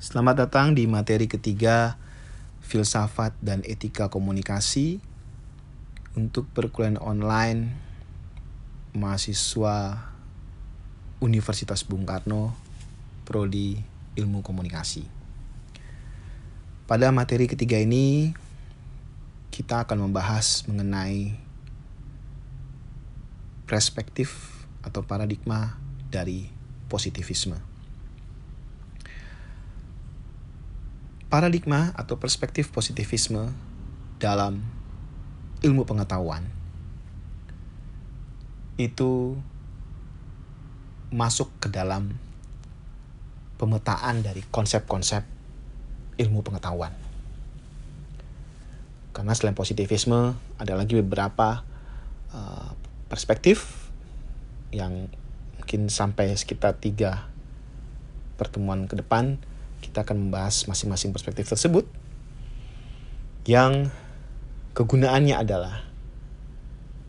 Selamat datang di materi ketiga Filsafat dan Etika Komunikasi untuk perkuliahan online mahasiswa Universitas Bung Karno Prodi Ilmu Komunikasi. Pada materi ketiga ini kita akan membahas mengenai perspektif atau paradigma dari positivisme. Paradigma atau perspektif positivisme dalam ilmu pengetahuan itu masuk ke dalam pemetaan dari konsep-konsep ilmu pengetahuan. Karena selain positivisme, ada lagi beberapa uh, perspektif yang mungkin sampai sekitar tiga pertemuan ke depan kita akan membahas masing-masing perspektif tersebut yang kegunaannya adalah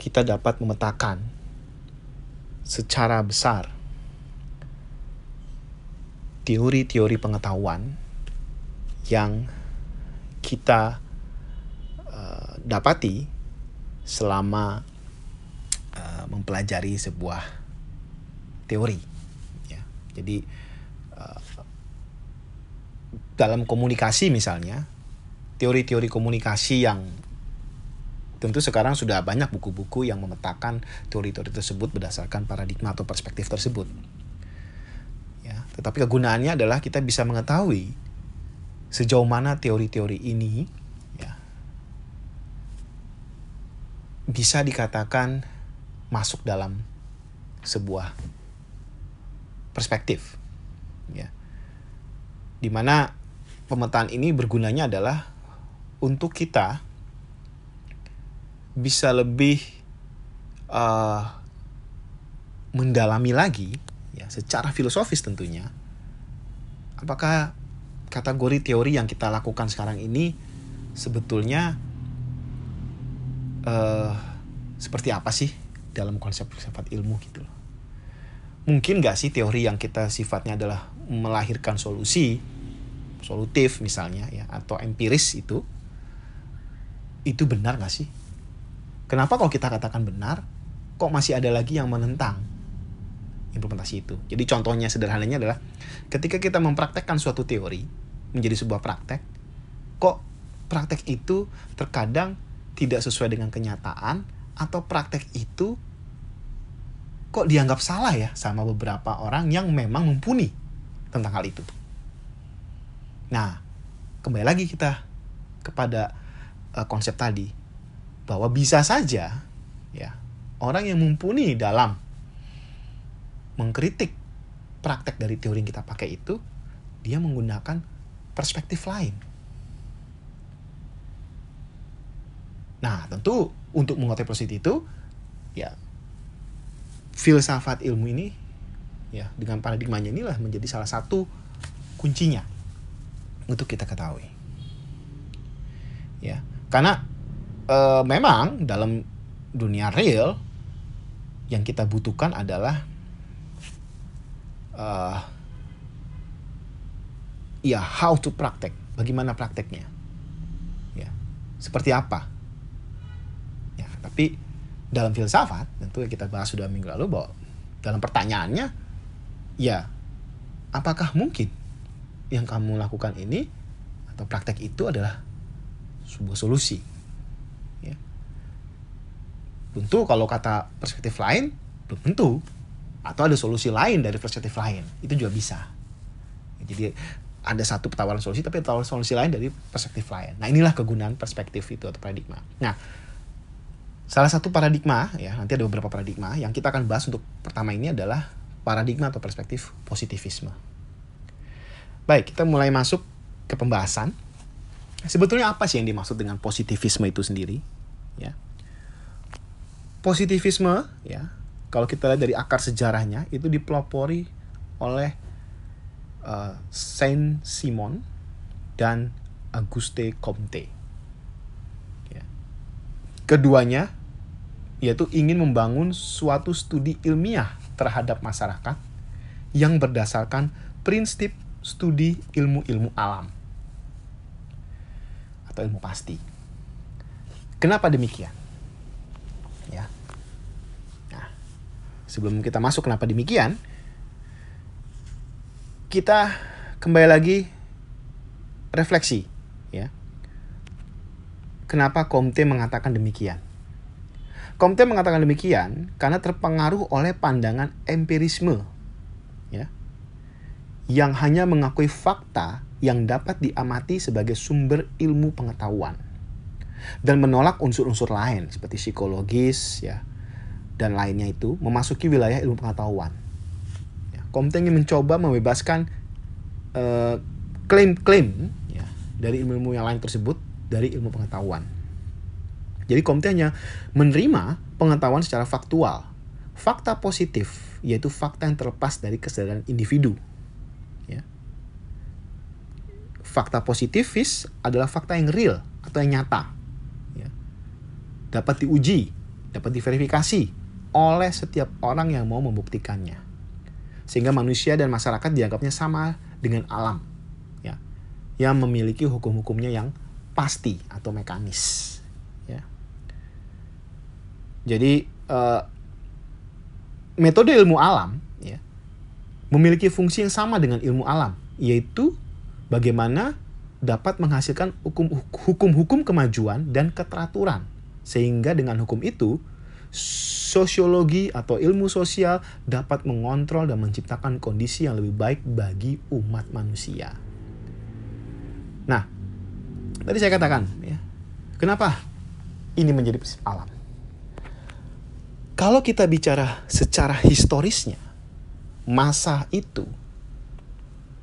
kita dapat memetakan secara besar teori-teori pengetahuan yang kita uh, dapati selama uh, mempelajari sebuah teori. Ya, jadi dalam komunikasi misalnya teori-teori komunikasi yang tentu sekarang sudah banyak buku-buku yang memetakan teori-teori tersebut berdasarkan paradigma atau perspektif tersebut. Ya, tetapi kegunaannya adalah kita bisa mengetahui sejauh mana teori-teori ini ya, bisa dikatakan masuk dalam sebuah perspektif ya di mana pemetaan ini bergunanya adalah untuk kita bisa lebih uh, mendalami lagi ya secara filosofis tentunya apakah kategori teori yang kita lakukan sekarang ini sebetulnya uh, seperti apa sih dalam konsep filsafat ilmu gitu loh. Mungkin gak sih teori yang kita sifatnya adalah melahirkan solusi, solutif misalnya ya, atau empiris itu, itu benar gak sih? Kenapa kalau kita katakan benar, kok masih ada lagi yang menentang implementasi itu? Jadi contohnya sederhananya adalah ketika kita mempraktekkan suatu teori, menjadi sebuah praktek, kok praktek itu terkadang tidak sesuai dengan kenyataan atau praktek itu kok dianggap salah ya sama beberapa orang yang memang mumpuni tentang hal itu. Nah, kembali lagi kita kepada uh, konsep tadi bahwa bisa saja ya orang yang mumpuni dalam mengkritik praktek dari teori yang kita pakai itu dia menggunakan perspektif lain. Nah, tentu untuk menguasai positif itu, ya filsafat ilmu ini, ya dengan paradigmanya inilah menjadi salah satu kuncinya untuk kita ketahui. Ya, karena e, memang dalam dunia real yang kita butuhkan adalah uh, ya how to praktek bagaimana prakteknya ya seperti apa ya tapi dalam filsafat tentu kita bahas sudah minggu lalu bahwa dalam pertanyaannya ya apakah mungkin yang kamu lakukan ini atau praktek itu adalah sebuah solusi ya tentu kalau kata perspektif lain belum tentu atau ada solusi lain dari perspektif lain itu juga bisa jadi ada satu tawaran solusi tapi tawaran solusi lain dari perspektif lain. Nah, inilah kegunaan perspektif itu atau paradigma. Nah, salah satu paradigma ya, nanti ada beberapa paradigma yang kita akan bahas untuk pertama ini adalah paradigma atau perspektif positivisme. Baik, kita mulai masuk ke pembahasan. Sebetulnya apa sih yang dimaksud dengan positivisme itu sendiri? Ya. Positivisme ya, kalau kita lihat dari akar sejarahnya itu dipelopori oleh uh, Saint Simon dan Auguste Comte. Ya. Keduanya yaitu ingin membangun suatu studi ilmiah terhadap masyarakat yang berdasarkan prinsip studi ilmu-ilmu alam atau ilmu pasti. Kenapa demikian? Ya. Nah, sebelum kita masuk kenapa demikian, kita kembali lagi refleksi, ya. Kenapa Comte mengatakan demikian? Comte mengatakan demikian karena terpengaruh oleh pandangan empirisme, ya, yang hanya mengakui fakta yang dapat diamati sebagai sumber ilmu pengetahuan dan menolak unsur-unsur lain seperti psikologis ya dan lainnya itu memasuki wilayah ilmu pengetahuan. Ya, Comte ingin mencoba membebaskan uh, klaim-klaim ya, dari ilmu-ilmu yang lain tersebut dari ilmu pengetahuan. Jadi Comte hanya menerima pengetahuan secara faktual, fakta positif, yaitu fakta yang terlepas dari kesadaran individu fakta positifis adalah fakta yang real atau yang nyata. Ya. Dapat diuji, dapat diverifikasi oleh setiap orang yang mau membuktikannya. Sehingga manusia dan masyarakat dianggapnya sama dengan alam. Ya. Yang memiliki hukum-hukumnya yang pasti atau mekanis. Ya. Jadi uh, metode ilmu alam ya, memiliki fungsi yang sama dengan ilmu alam, yaitu bagaimana dapat menghasilkan hukum-hukum kemajuan dan keteraturan. Sehingga dengan hukum itu, sosiologi atau ilmu sosial dapat mengontrol dan menciptakan kondisi yang lebih baik bagi umat manusia. Nah, tadi saya katakan, ya, kenapa ini menjadi alam? Kalau kita bicara secara historisnya, masa itu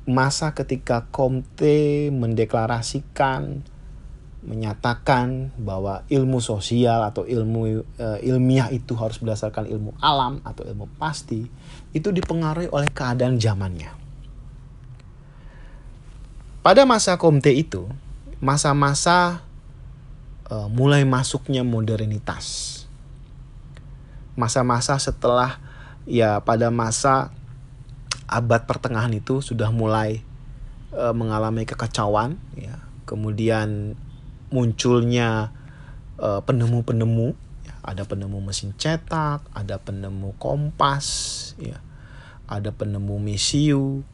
masa ketika Comte mendeklarasikan menyatakan bahwa ilmu sosial atau ilmu e, ilmiah itu harus berdasarkan ilmu alam atau ilmu pasti itu dipengaruhi oleh keadaan zamannya. Pada masa Comte itu, masa-masa e, mulai masuknya modernitas. Masa-masa setelah ya pada masa abad pertengahan itu sudah mulai uh, mengalami kekacauan ya. Kemudian munculnya uh, penemu-penemu ya. ada penemu mesin cetak ada penemu kompas ya. Ada penemu mesiu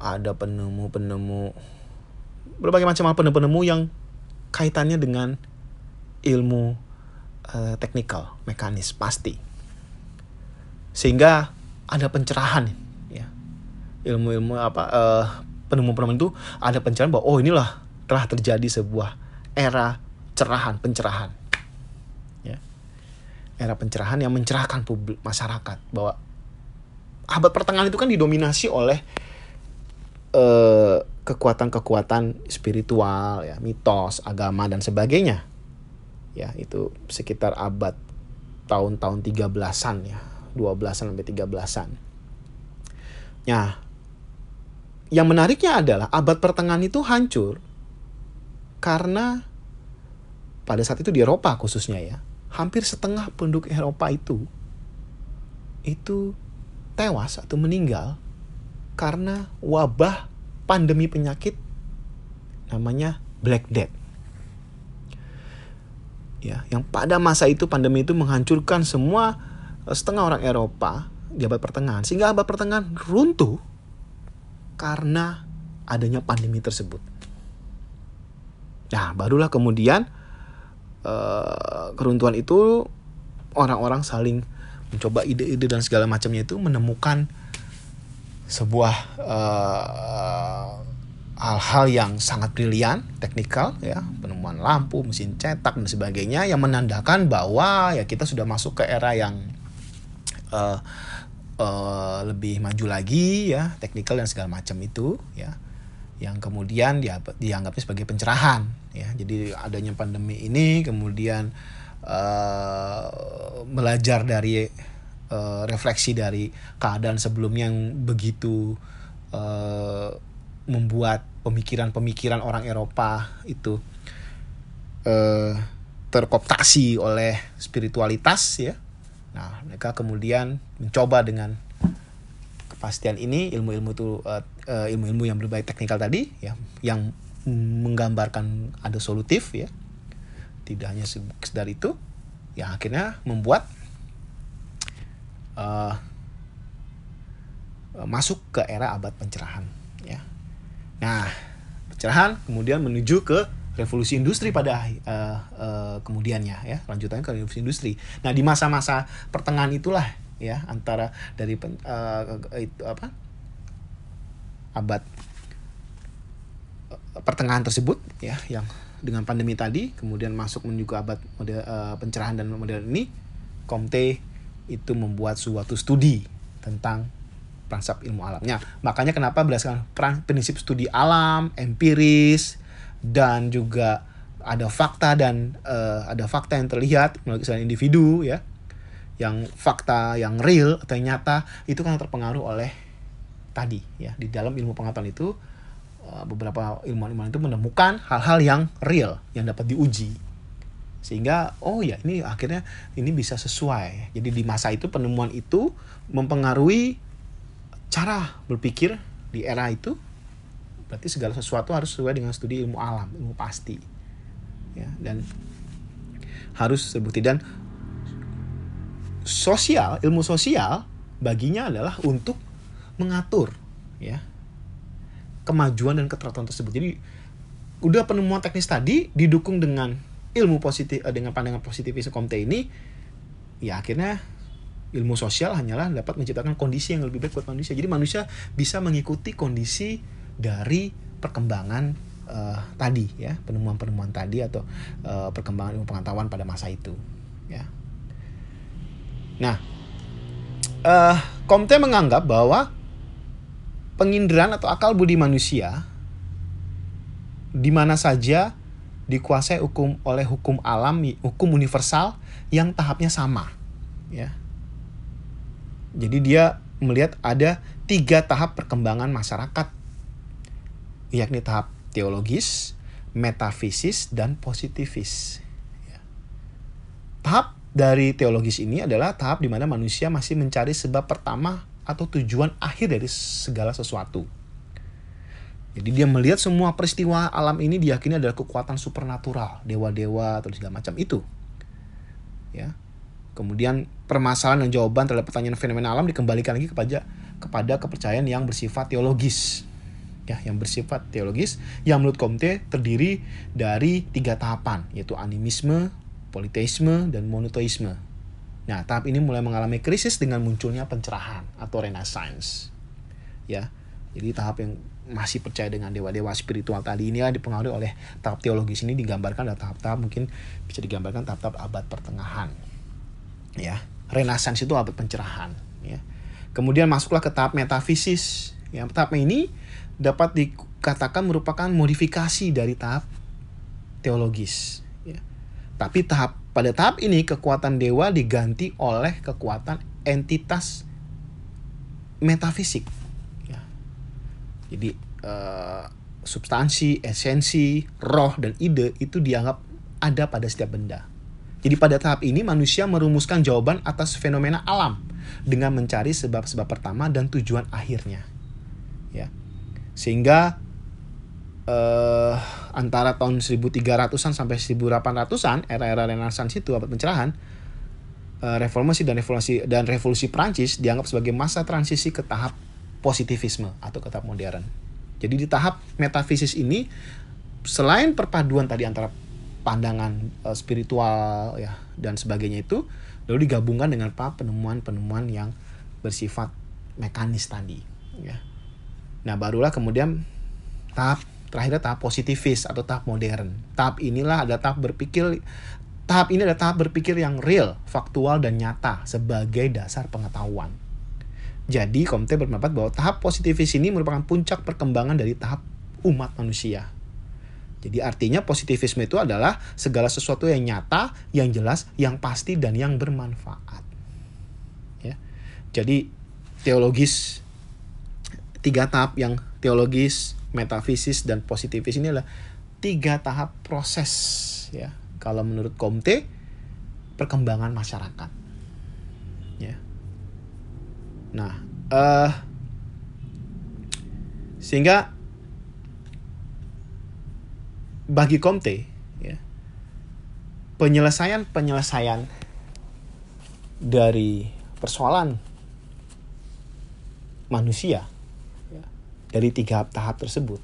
ada penemu-penemu berbagai macam penemu-penemu yang kaitannya dengan ilmu uh, teknikal mekanis pasti. Sehingga ada pencerahan ilmu-ilmu apa uh, penemu-penemu itu ada pencerahan bahwa oh inilah telah terjadi sebuah era cerahan pencerahan. Ya. Era pencerahan yang mencerahkan publik masyarakat bahwa abad pertengahan itu kan didominasi oleh kekuatan kekuatan-kekuatan spiritual ya mitos agama dan sebagainya. Ya itu sekitar abad tahun-tahun 13-an ya 12-an sampai 13-an. Nah, yang menariknya adalah abad pertengahan itu hancur karena pada saat itu di Eropa khususnya ya, hampir setengah penduduk Eropa itu itu tewas atau meninggal karena wabah pandemi penyakit namanya Black Death. Ya, yang pada masa itu pandemi itu menghancurkan semua eh, setengah orang Eropa di abad pertengahan sehingga abad pertengahan runtuh karena adanya pandemi tersebut. Nah, barulah kemudian uh, keruntuhan itu orang-orang saling mencoba ide-ide dan segala macamnya itu menemukan sebuah uh, hal-hal yang sangat brilian, teknikal ya, penemuan lampu, mesin cetak dan sebagainya yang menandakan bahwa ya kita sudah masuk ke era yang uh, uh, lebih maju lagi ya teknikal dan segala macam itu ya. Yang kemudian dia dianggapnya sebagai pencerahan ya. Jadi adanya pandemi ini kemudian uh, belajar dari uh, refleksi dari keadaan sebelumnya yang begitu uh, membuat pemikiran-pemikiran orang Eropa itu uh, terkoptasi oleh spiritualitas ya Nah, mereka kemudian mencoba dengan kepastian ini ilmu-ilmu itu uh, uh, ilmu-ilmu yang berbaik teknikal tadi ya yang menggambarkan ada solutif ya. Tidak hanya sekedar itu yang akhirnya membuat uh, masuk ke era abad pencerahan ya. Nah pencerahan kemudian menuju ke revolusi industri pada uh, uh, kemudiannya ya. Lanjutannya ke revolusi industri. Nah di masa-masa pertengahan itulah ya antara dari pen, uh, itu apa abad pertengahan tersebut ya yang dengan pandemi tadi kemudian masuk menuju ke abad model, uh, pencerahan dan modern ini Comte itu membuat suatu studi tentang prinsip ilmu alamnya makanya kenapa berdasarkan prinsip studi alam empiris dan juga ada fakta dan uh, ada fakta yang terlihat melalui kesalahan individu ya. Yang fakta yang real atau yang nyata itu kan terpengaruh oleh tadi ya. Di dalam ilmu pengetahuan itu eh, beberapa ilmuwan-ilmuwan itu menemukan hal-hal yang real yang dapat diuji. Sehingga oh ya ini akhirnya ini bisa sesuai. Jadi di masa itu penemuan itu mempengaruhi cara berpikir di era itu berarti segala sesuatu harus sesuai dengan studi ilmu alam ilmu pasti ya dan harus terbukti dan sosial ilmu sosial baginya adalah untuk mengatur ya kemajuan dan keteraturan tersebut. Jadi udah penemuan teknis tadi didukung dengan ilmu positif eh, dengan pandangan positifis Comte ini ya akhirnya ilmu sosial hanyalah dapat menciptakan kondisi yang lebih baik buat manusia. Jadi manusia bisa mengikuti kondisi dari perkembangan uh, tadi ya, penemuan-penemuan tadi atau uh, perkembangan ilmu pengetahuan pada masa itu ya. Nah, uh, Comte menganggap bahwa penginderaan atau akal budi manusia di mana saja dikuasai hukum oleh hukum alam, hukum universal yang tahapnya sama, ya. Jadi dia melihat ada tiga tahap perkembangan masyarakat, yakni tahap teologis, metafisis, dan positifis. Ya. Tahap dari teologis ini adalah tahap di mana manusia masih mencari sebab pertama atau tujuan akhir dari segala sesuatu. Jadi dia melihat semua peristiwa alam ini diyakini adalah kekuatan supernatural, dewa-dewa atau segala macam itu. Ya. Kemudian permasalahan dan jawaban terhadap pertanyaan fenomena alam dikembalikan lagi kepada kepada kepercayaan yang bersifat teologis. Ya, yang bersifat teologis yang menurut Comte terdiri dari tiga tahapan yaitu animisme, politeisme, dan monoteisme. Nah, tahap ini mulai mengalami krisis dengan munculnya pencerahan atau renaissance. Ya. Jadi tahap yang masih percaya dengan dewa-dewa spiritual tadi ini dipengaruhi oleh tahap teologis ini digambarkan ada tahap-tahap mungkin bisa digambarkan tahap-tahap abad pertengahan. Ya. Renaissance itu abad pencerahan, ya. Kemudian masuklah ke tahap metafisis. Ya, tahap ini dapat dikatakan merupakan modifikasi dari tahap teologis. Ya. Tapi tahap pada tahap ini kekuatan dewa diganti oleh kekuatan entitas metafisik. Ya. Jadi uh, substansi, esensi, roh dan ide itu dianggap ada pada setiap benda. Jadi pada tahap ini manusia merumuskan jawaban atas fenomena alam dengan mencari sebab-sebab pertama dan tujuan akhirnya. Ya. Sehingga uh, antara tahun 1300-an sampai 1800-an era-era Renaissance itu abad pencerahan uh, reformasi dan revolusi dan revolusi Prancis dianggap sebagai masa transisi ke tahap positivisme atau ke tahap modern. Jadi di tahap metafisis ini selain perpaduan tadi antara pandangan uh, spiritual ya dan sebagainya itu lalu digabungkan dengan penemuan-penemuan yang bersifat mekanis tadi ya. Nah, barulah kemudian tahap terakhir tahap positivis atau tahap modern. Tahap inilah ada tahap berpikir tahap ini adalah tahap berpikir yang real, faktual dan nyata sebagai dasar pengetahuan. Jadi Comte berpendapat bahwa tahap positivis ini merupakan puncak perkembangan dari tahap umat manusia. Jadi artinya positivisme itu adalah segala sesuatu yang nyata, yang jelas, yang pasti dan yang bermanfaat. Ya. Jadi teologis tiga tahap yang teologis, metafisis dan positivis ini adalah tiga tahap proses ya. Kalau menurut Comte perkembangan masyarakat. Ya. Nah uh, Sehingga bagi Comte ya, penyelesaian-penyelesaian dari persoalan manusia dari tiga tahap tersebut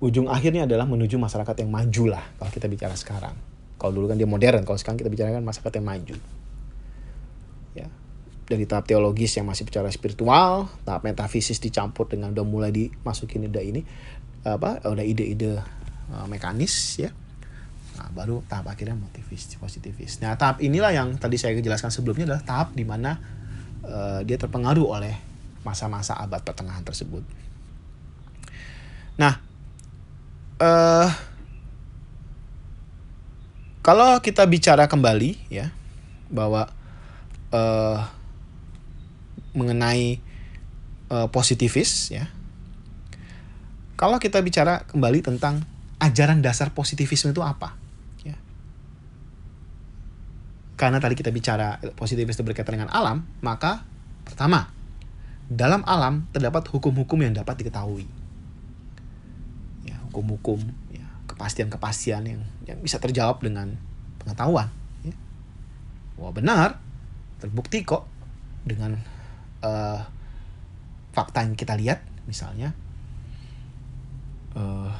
ujung akhirnya adalah menuju masyarakat yang maju lah kalau kita bicara sekarang. Kalau dulu kan dia modern kalau sekarang kita bicara kan masyarakat yang maju. Ya dari tahap teologis yang masih bicara spiritual tahap metafisis dicampur dengan udah mulai dimasukin ide ini apa udah ide-ide uh, mekanis ya. Nah baru tahap akhirnya motivis positivis. Nah tahap inilah yang tadi saya jelaskan sebelumnya adalah tahap di mana uh, dia terpengaruh oleh masa-masa abad pertengahan tersebut. Nah uh, kalau kita bicara kembali ya bahwa uh, mengenai uh, positivis ya kalau kita bicara kembali tentang ajaran dasar positivisme itu apa ya. Karena tadi kita bicara positivis itu berkaitan dengan alam maka pertama dalam alam terdapat hukum-hukum yang dapat diketahui ya hukum-hukum ya kepastian-kepastian yang yang bisa terjawab dengan pengetahuan ya. wah benar terbukti kok dengan uh, fakta yang kita lihat misalnya uh,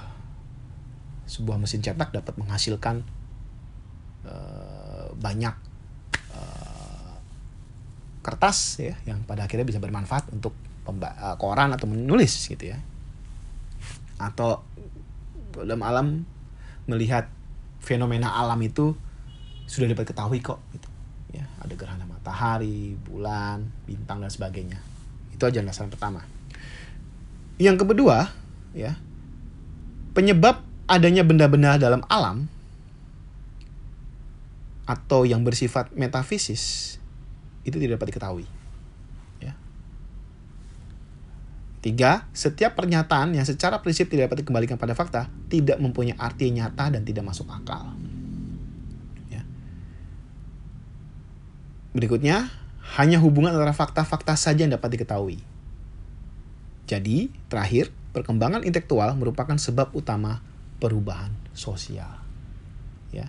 sebuah mesin cetak dapat menghasilkan uh, banyak kertas ya yang pada akhirnya bisa bermanfaat untuk uh, koran atau menulis gitu ya. Atau dalam alam melihat fenomena alam itu sudah dapat ketahui kok gitu ya. Ada gerhana matahari bulan bintang dan sebagainya. Itu aja dasar pertama. Yang kedua ya penyebab adanya benda-benda dalam alam atau yang bersifat metafisis itu tidak dapat diketahui. Ya. Tiga, setiap pernyataan yang secara prinsip tidak dapat dikembalikan pada fakta tidak mempunyai arti nyata dan tidak masuk akal. Ya. Berikutnya, hanya hubungan antara fakta-fakta saja yang dapat diketahui. Jadi, terakhir, perkembangan intelektual merupakan sebab utama perubahan sosial. Ya.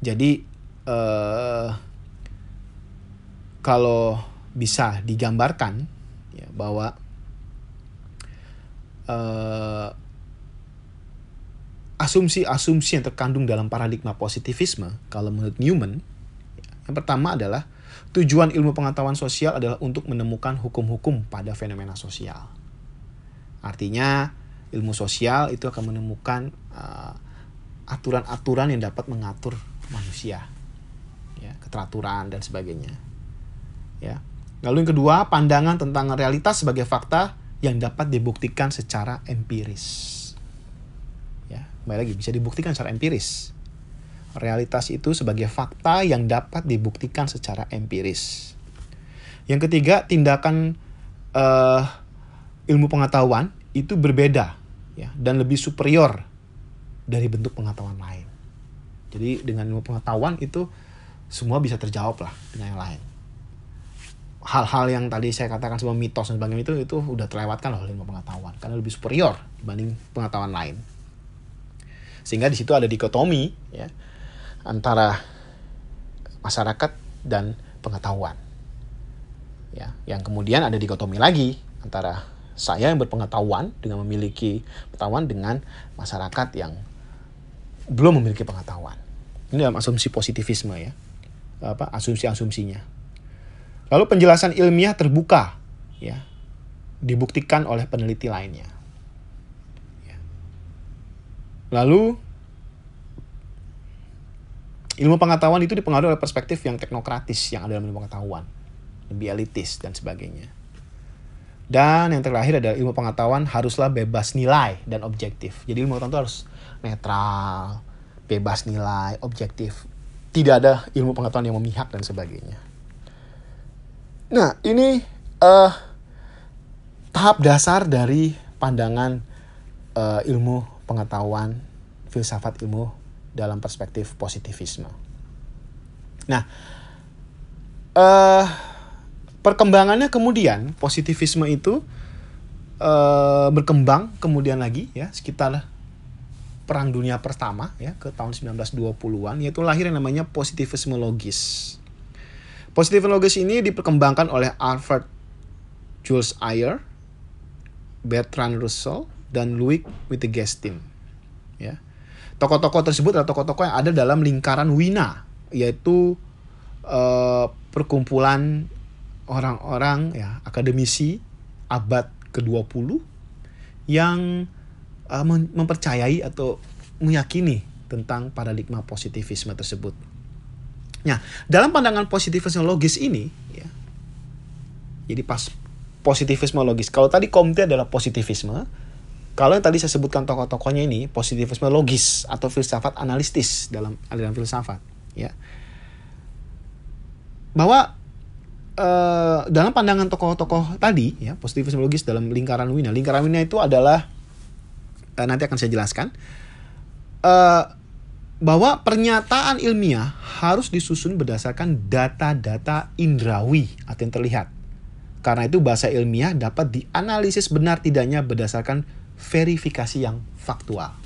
Jadi eh, kalau bisa digambarkan ya bahwa eh, asumsi-asumsi yang terkandung dalam paradigma positivisme kalau menurut Newman yang pertama adalah tujuan ilmu pengetahuan sosial adalah untuk menemukan hukum-hukum pada fenomena sosial. Artinya ilmu sosial itu akan menemukan uh, aturan-aturan uh, yang dapat mengatur manusia ya keteraturan dan sebagainya ya lalu yang kedua pandangan tentang realitas sebagai fakta yang dapat dibuktikan secara empiris ya kembali lagi bisa dibuktikan secara empiris realitas itu sebagai fakta yang dapat dibuktikan secara empiris yang ketiga tindakan uh, ilmu pengetahuan itu berbeda ya dan lebih superior dari bentuk pengetahuan lain. Jadi dengan ilmu pengetahuan itu semua bisa terjawab lah dengan yang lain. Hal-hal yang tadi saya katakan sebuah mitos dan sebagainya itu itu udah terlewatkan oleh ilmu pengetahuan karena lebih superior dibanding pengetahuan lain. Sehingga di situ ada dikotomi ya antara masyarakat dan pengetahuan. Ya, yang kemudian ada dikotomi lagi antara saya yang berpengetahuan dengan memiliki pengetahuan dengan masyarakat yang belum memiliki pengetahuan. Ini dalam asumsi positivisme ya. Apa asumsi-asumsinya. Lalu penjelasan ilmiah terbuka ya. Dibuktikan oleh peneliti lainnya. Ya. Lalu ilmu pengetahuan itu dipengaruhi oleh perspektif yang teknokratis yang ada dalam ilmu pengetahuan, lebih elitis dan sebagainya. Dan yang terakhir adalah ilmu pengetahuan haruslah bebas nilai dan objektif. Jadi ilmu pengetahuan harus netral, bebas nilai, objektif. Tidak ada ilmu pengetahuan yang memihak dan sebagainya. Nah, ini uh, tahap dasar dari pandangan uh, ilmu pengetahuan, filsafat ilmu dalam perspektif positivisme. Nah, uh, perkembangannya kemudian positivisme itu uh, berkembang kemudian lagi ya sekitar perang dunia pertama ya ke tahun 1920-an yaitu lahir yang namanya positivisme logis. Positivisme logis ini diperkembangkan oleh Alfred Jules Ayer, Bertrand Russell, dan Louis Wittgenstein. Ya. Tokoh-tokoh tersebut adalah tokoh-tokoh yang ada dalam lingkaran Wina, yaitu uh, perkumpulan orang-orang ya akademisi abad ke-20 yang uh, mempercayai atau meyakini tentang paradigma positivisme tersebut. Nah, dalam pandangan positivisme logis ini, ya, jadi pas positivisme logis. Kalau tadi Comte adalah positivisme, kalau yang tadi saya sebutkan tokoh-tokohnya ini positivisme logis atau filsafat analistis dalam aliran filsafat, ya. Bahwa uh, dalam pandangan tokoh-tokoh tadi, ya positivisme logis dalam lingkaran Wina, lingkaran Wina itu adalah uh, nanti akan saya jelaskan uh, bahwa pernyataan ilmiah harus disusun berdasarkan data-data indrawi atau yang terlihat. Karena itu bahasa ilmiah dapat dianalisis benar tidaknya berdasarkan verifikasi yang faktual.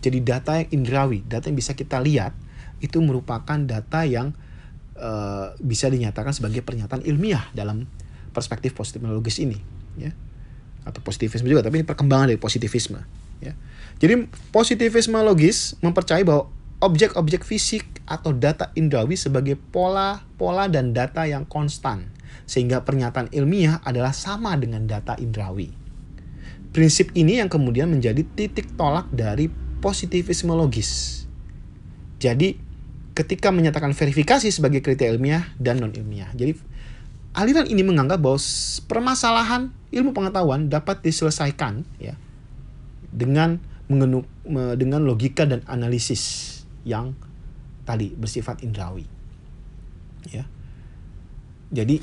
Jadi data yang indrawi, data yang bisa kita lihat itu merupakan data yang uh, bisa dinyatakan sebagai pernyataan ilmiah dalam perspektif positifologis ini, ya. Atau positivisme juga, tapi ini perkembangan dari positivisme. Ya. Jadi positivisme logis mempercayai bahwa objek-objek fisik atau data indrawi sebagai pola-pola dan data yang konstan sehingga pernyataan ilmiah adalah sama dengan data indrawi. Prinsip ini yang kemudian menjadi titik tolak dari positivisme logis. Jadi ketika menyatakan verifikasi sebagai kriteria ilmiah dan non ilmiah. Jadi aliran ini menganggap bahwa permasalahan ilmu pengetahuan dapat diselesaikan ya dengan dengan logika dan analisis yang tadi bersifat indrawi. Ya. Jadi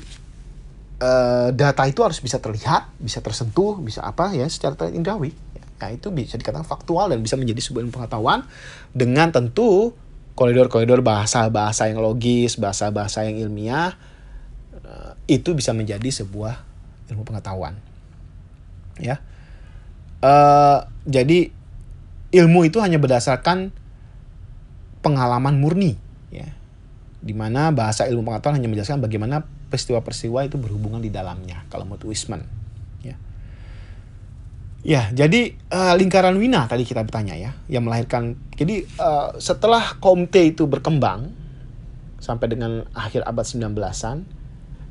uh, data itu harus bisa terlihat, bisa tersentuh, bisa apa ya secara indrawi. Ya, itu bisa dikatakan faktual dan bisa menjadi sebuah pengetahuan dengan tentu koridor-koridor bahasa-bahasa yang logis, bahasa-bahasa yang ilmiah uh, itu bisa menjadi sebuah ilmu pengetahuan. Ya. Uh, jadi ilmu itu hanya berdasarkan pengalaman murni ya. Di mana bahasa ilmu pengetahuan hanya menjelaskan bagaimana peristiwa-peristiwa itu berhubungan di dalamnya kalau menurut Wisman ya. Ya jadi uh, lingkaran Wina tadi kita bertanya ya yang melahirkan. Jadi uh, setelah Comte itu berkembang sampai dengan akhir abad 19-an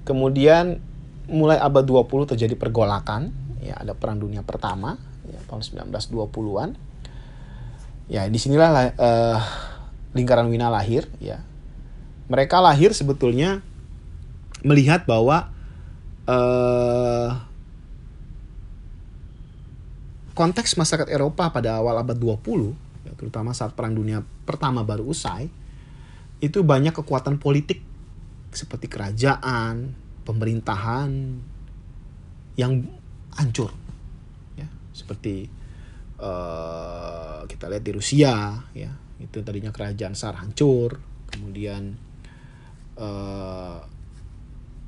kemudian mulai abad 20 terjadi pergolakan ya ada perang dunia pertama ya, tahun 1920-an. Ya, di sinilah uh, lingkaran Wina lahir ya. Mereka lahir sebetulnya melihat bahwa uh, konteks masyarakat Eropa pada awal abad 20, ya, terutama saat Perang Dunia Pertama baru usai, itu banyak kekuatan politik seperti kerajaan, pemerintahan yang hancur seperti uh, kita lihat di Rusia ya itu tadinya kerajaan Tsar hancur kemudian uh,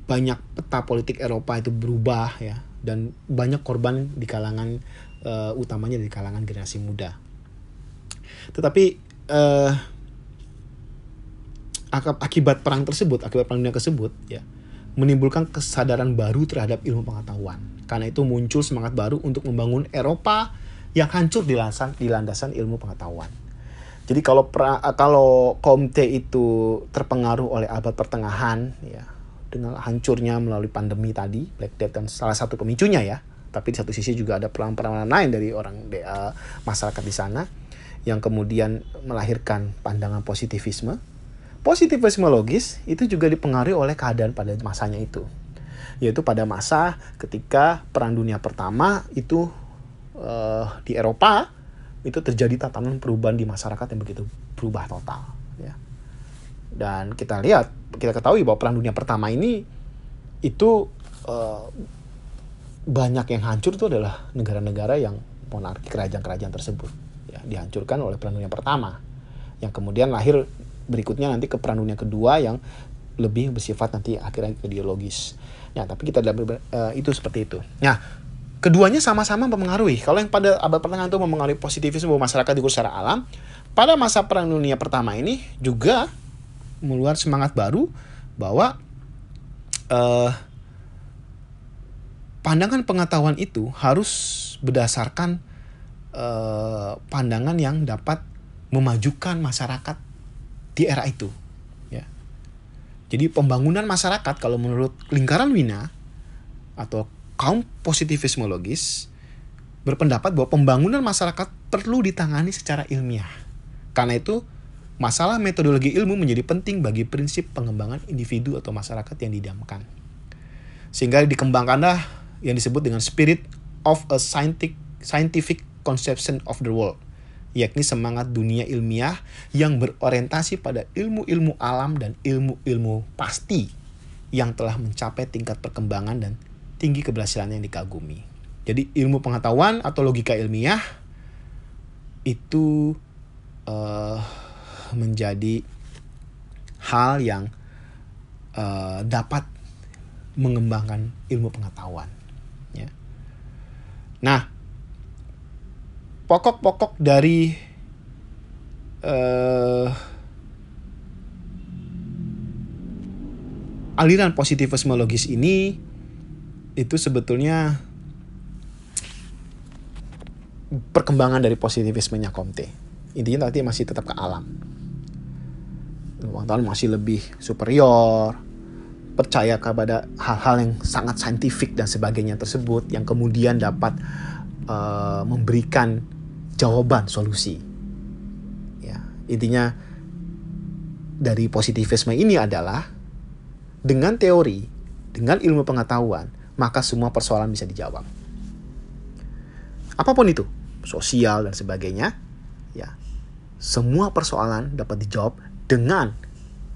banyak peta politik Eropa itu berubah ya dan banyak korban di kalangan uh, utamanya di kalangan generasi muda tetapi uh, akibat perang tersebut akibat perang dunia tersebut ya menimbulkan kesadaran baru terhadap ilmu pengetahuan. Karena itu muncul semangat baru untuk membangun Eropa yang hancur di landasan, di landasan ilmu pengetahuan. Jadi kalau pra, kalau Comte itu terpengaruh oleh abad pertengahan ya dengan hancurnya melalui pandemi tadi Black Death dan salah satu pemicunya ya. Tapi di satu sisi juga ada peran-peran lain dari orang uh, masyarakat di sana yang kemudian melahirkan pandangan positivisme Positivisme logis itu juga dipengaruhi oleh keadaan pada masanya itu. Yaitu pada masa ketika Perang Dunia Pertama itu uh, di Eropa itu terjadi tatanan perubahan di masyarakat yang begitu berubah total ya. Dan kita lihat, kita ketahui bahwa Perang Dunia Pertama ini itu uh, banyak yang hancur itu adalah negara-negara yang monarki kerajaan-kerajaan tersebut ya dihancurkan oleh Perang Dunia Pertama yang kemudian lahir berikutnya nanti ke peran dunia kedua yang lebih bersifat nanti akhirnya ideologis. Nah, tapi kita dalam uh, itu seperti itu. Nah, keduanya sama-sama mempengaruhi. Kalau yang pada abad pertengahan itu mempengaruhi positivisme bahwa masyarakat dikurus secara alam, pada masa Perang Dunia Pertama ini juga mengeluarkan semangat baru bahwa uh, pandangan pengetahuan itu harus berdasarkan uh, pandangan yang dapat memajukan masyarakat di era itu. Ya. Jadi pembangunan masyarakat kalau menurut lingkaran Wina atau kaum positivisme logis berpendapat bahwa pembangunan masyarakat perlu ditangani secara ilmiah. Karena itu, masalah metodologi ilmu menjadi penting bagi prinsip pengembangan individu atau masyarakat yang didamkan. Sehingga dikembangkanlah yang disebut dengan spirit of a scientific, scientific conception of the world, yakni semangat dunia ilmiah yang berorientasi pada ilmu-ilmu alam dan ilmu-ilmu pasti yang telah mencapai tingkat perkembangan dan tinggi keberhasilan yang dikagumi. Jadi ilmu pengetahuan atau logika ilmiah itu uh, menjadi hal yang uh, dapat mengembangkan ilmu pengetahuan. Ya. Nah, pokok-pokok dari uh, aliran positivisme logis ini itu sebetulnya perkembangan dari positivismenya Comte. Intinya nanti masih tetap ke alam. Pengetahuan masih lebih superior, percaya kepada hal-hal yang sangat saintifik dan sebagainya tersebut yang kemudian dapat uh, memberikan jawaban solusi. Ya, intinya dari positivisme ini adalah dengan teori, dengan ilmu pengetahuan, maka semua persoalan bisa dijawab. Apa pun itu, sosial dan sebagainya, ya. Semua persoalan dapat dijawab dengan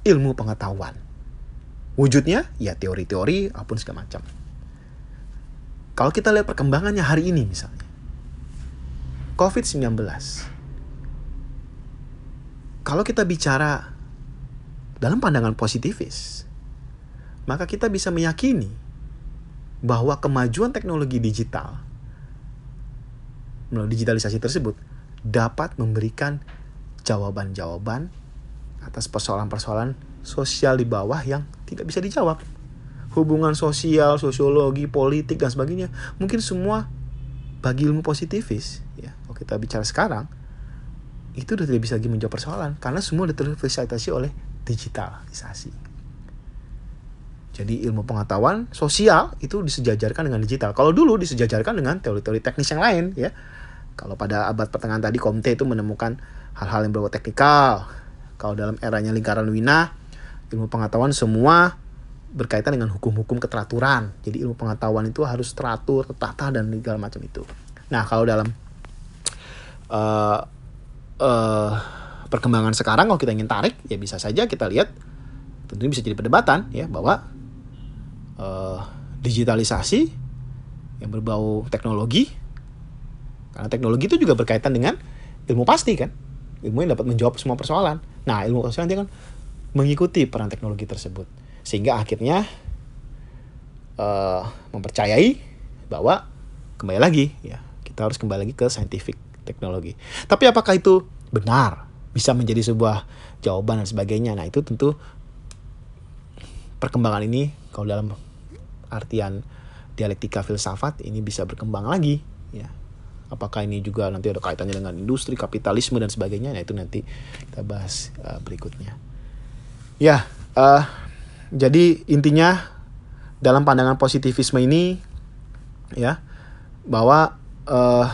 ilmu pengetahuan. Wujudnya ya teori-teori apa pun segala macam. Kalau kita lihat perkembangannya hari ini misalnya. COVID-19. Kalau kita bicara dalam pandangan positivis, maka kita bisa meyakini bahwa kemajuan teknologi digital melalui digitalisasi tersebut dapat memberikan jawaban-jawaban atas persoalan-persoalan sosial di bawah yang tidak bisa dijawab. Hubungan sosial, sosiologi, politik dan sebagainya mungkin semua bagi ilmu positivis ya. Kalau kita bicara sekarang itu sudah tidak bisa lagi menjawab persoalan karena semua sudah terfasilitasi oleh digitalisasi. Jadi ilmu pengetahuan sosial itu disejajarkan dengan digital. Kalau dulu disejajarkan dengan teori-teori teknis yang lain ya. Kalau pada abad pertengahan tadi Comte itu menemukan hal-hal yang berbau teknikal. Kalau dalam eranya lingkaran Wina, ilmu pengetahuan semua berkaitan dengan hukum-hukum keteraturan. Jadi ilmu pengetahuan itu harus teratur, tertata dan segala macam itu. Nah, kalau dalam uh, uh, perkembangan sekarang kalau kita ingin tarik ya bisa saja kita lihat tentunya bisa jadi perdebatan ya bahwa uh, digitalisasi yang berbau teknologi. Karena teknologi itu juga berkaitan dengan ilmu pasti kan? Ilmu yang dapat menjawab semua persoalan. Nah ilmu pasti nanti kan mengikuti peran teknologi tersebut. Sehingga akhirnya uh, mempercayai bahwa kembali lagi ya kita harus kembali lagi ke scientific teknologi tapi apakah itu benar? Bisa menjadi sebuah jawaban dan sebagainya. Nah itu tentu perkembangan ini kalau dalam artian dialektika filsafat ini bisa berkembang lagi ya. Apakah ini juga nanti ada kaitannya dengan industri kapitalisme dan sebagainya? Nah itu nanti kita bahas uh, berikutnya. Ya uh, jadi intinya dalam pandangan positivisme ini ya bahwa uh,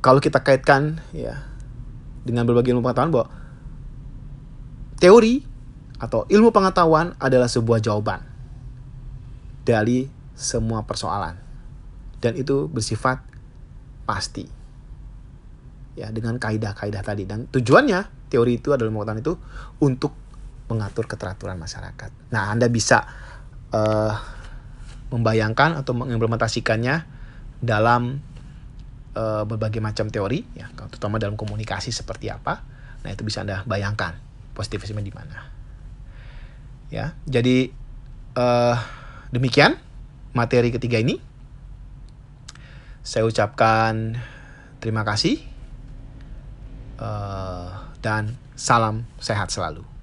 kalau kita kaitkan ya dengan berbagai ilmu pengetahuan bahwa Teori atau ilmu pengetahuan adalah sebuah jawaban dari semua persoalan. Dan itu bersifat pasti. Ya, dengan kaidah-kaidah tadi dan tujuannya teori itu adalah pengetahuan itu untuk mengatur keteraturan masyarakat. Nah, Anda bisa uh, membayangkan atau mengimplementasikannya dalam uh, berbagai macam teori ya, terutama dalam komunikasi seperti apa. Nah, itu bisa Anda bayangkan positivisme di mana. Ya, jadi uh, demikian materi ketiga ini. Saya ucapkan terima kasih uh, dan salam sehat selalu.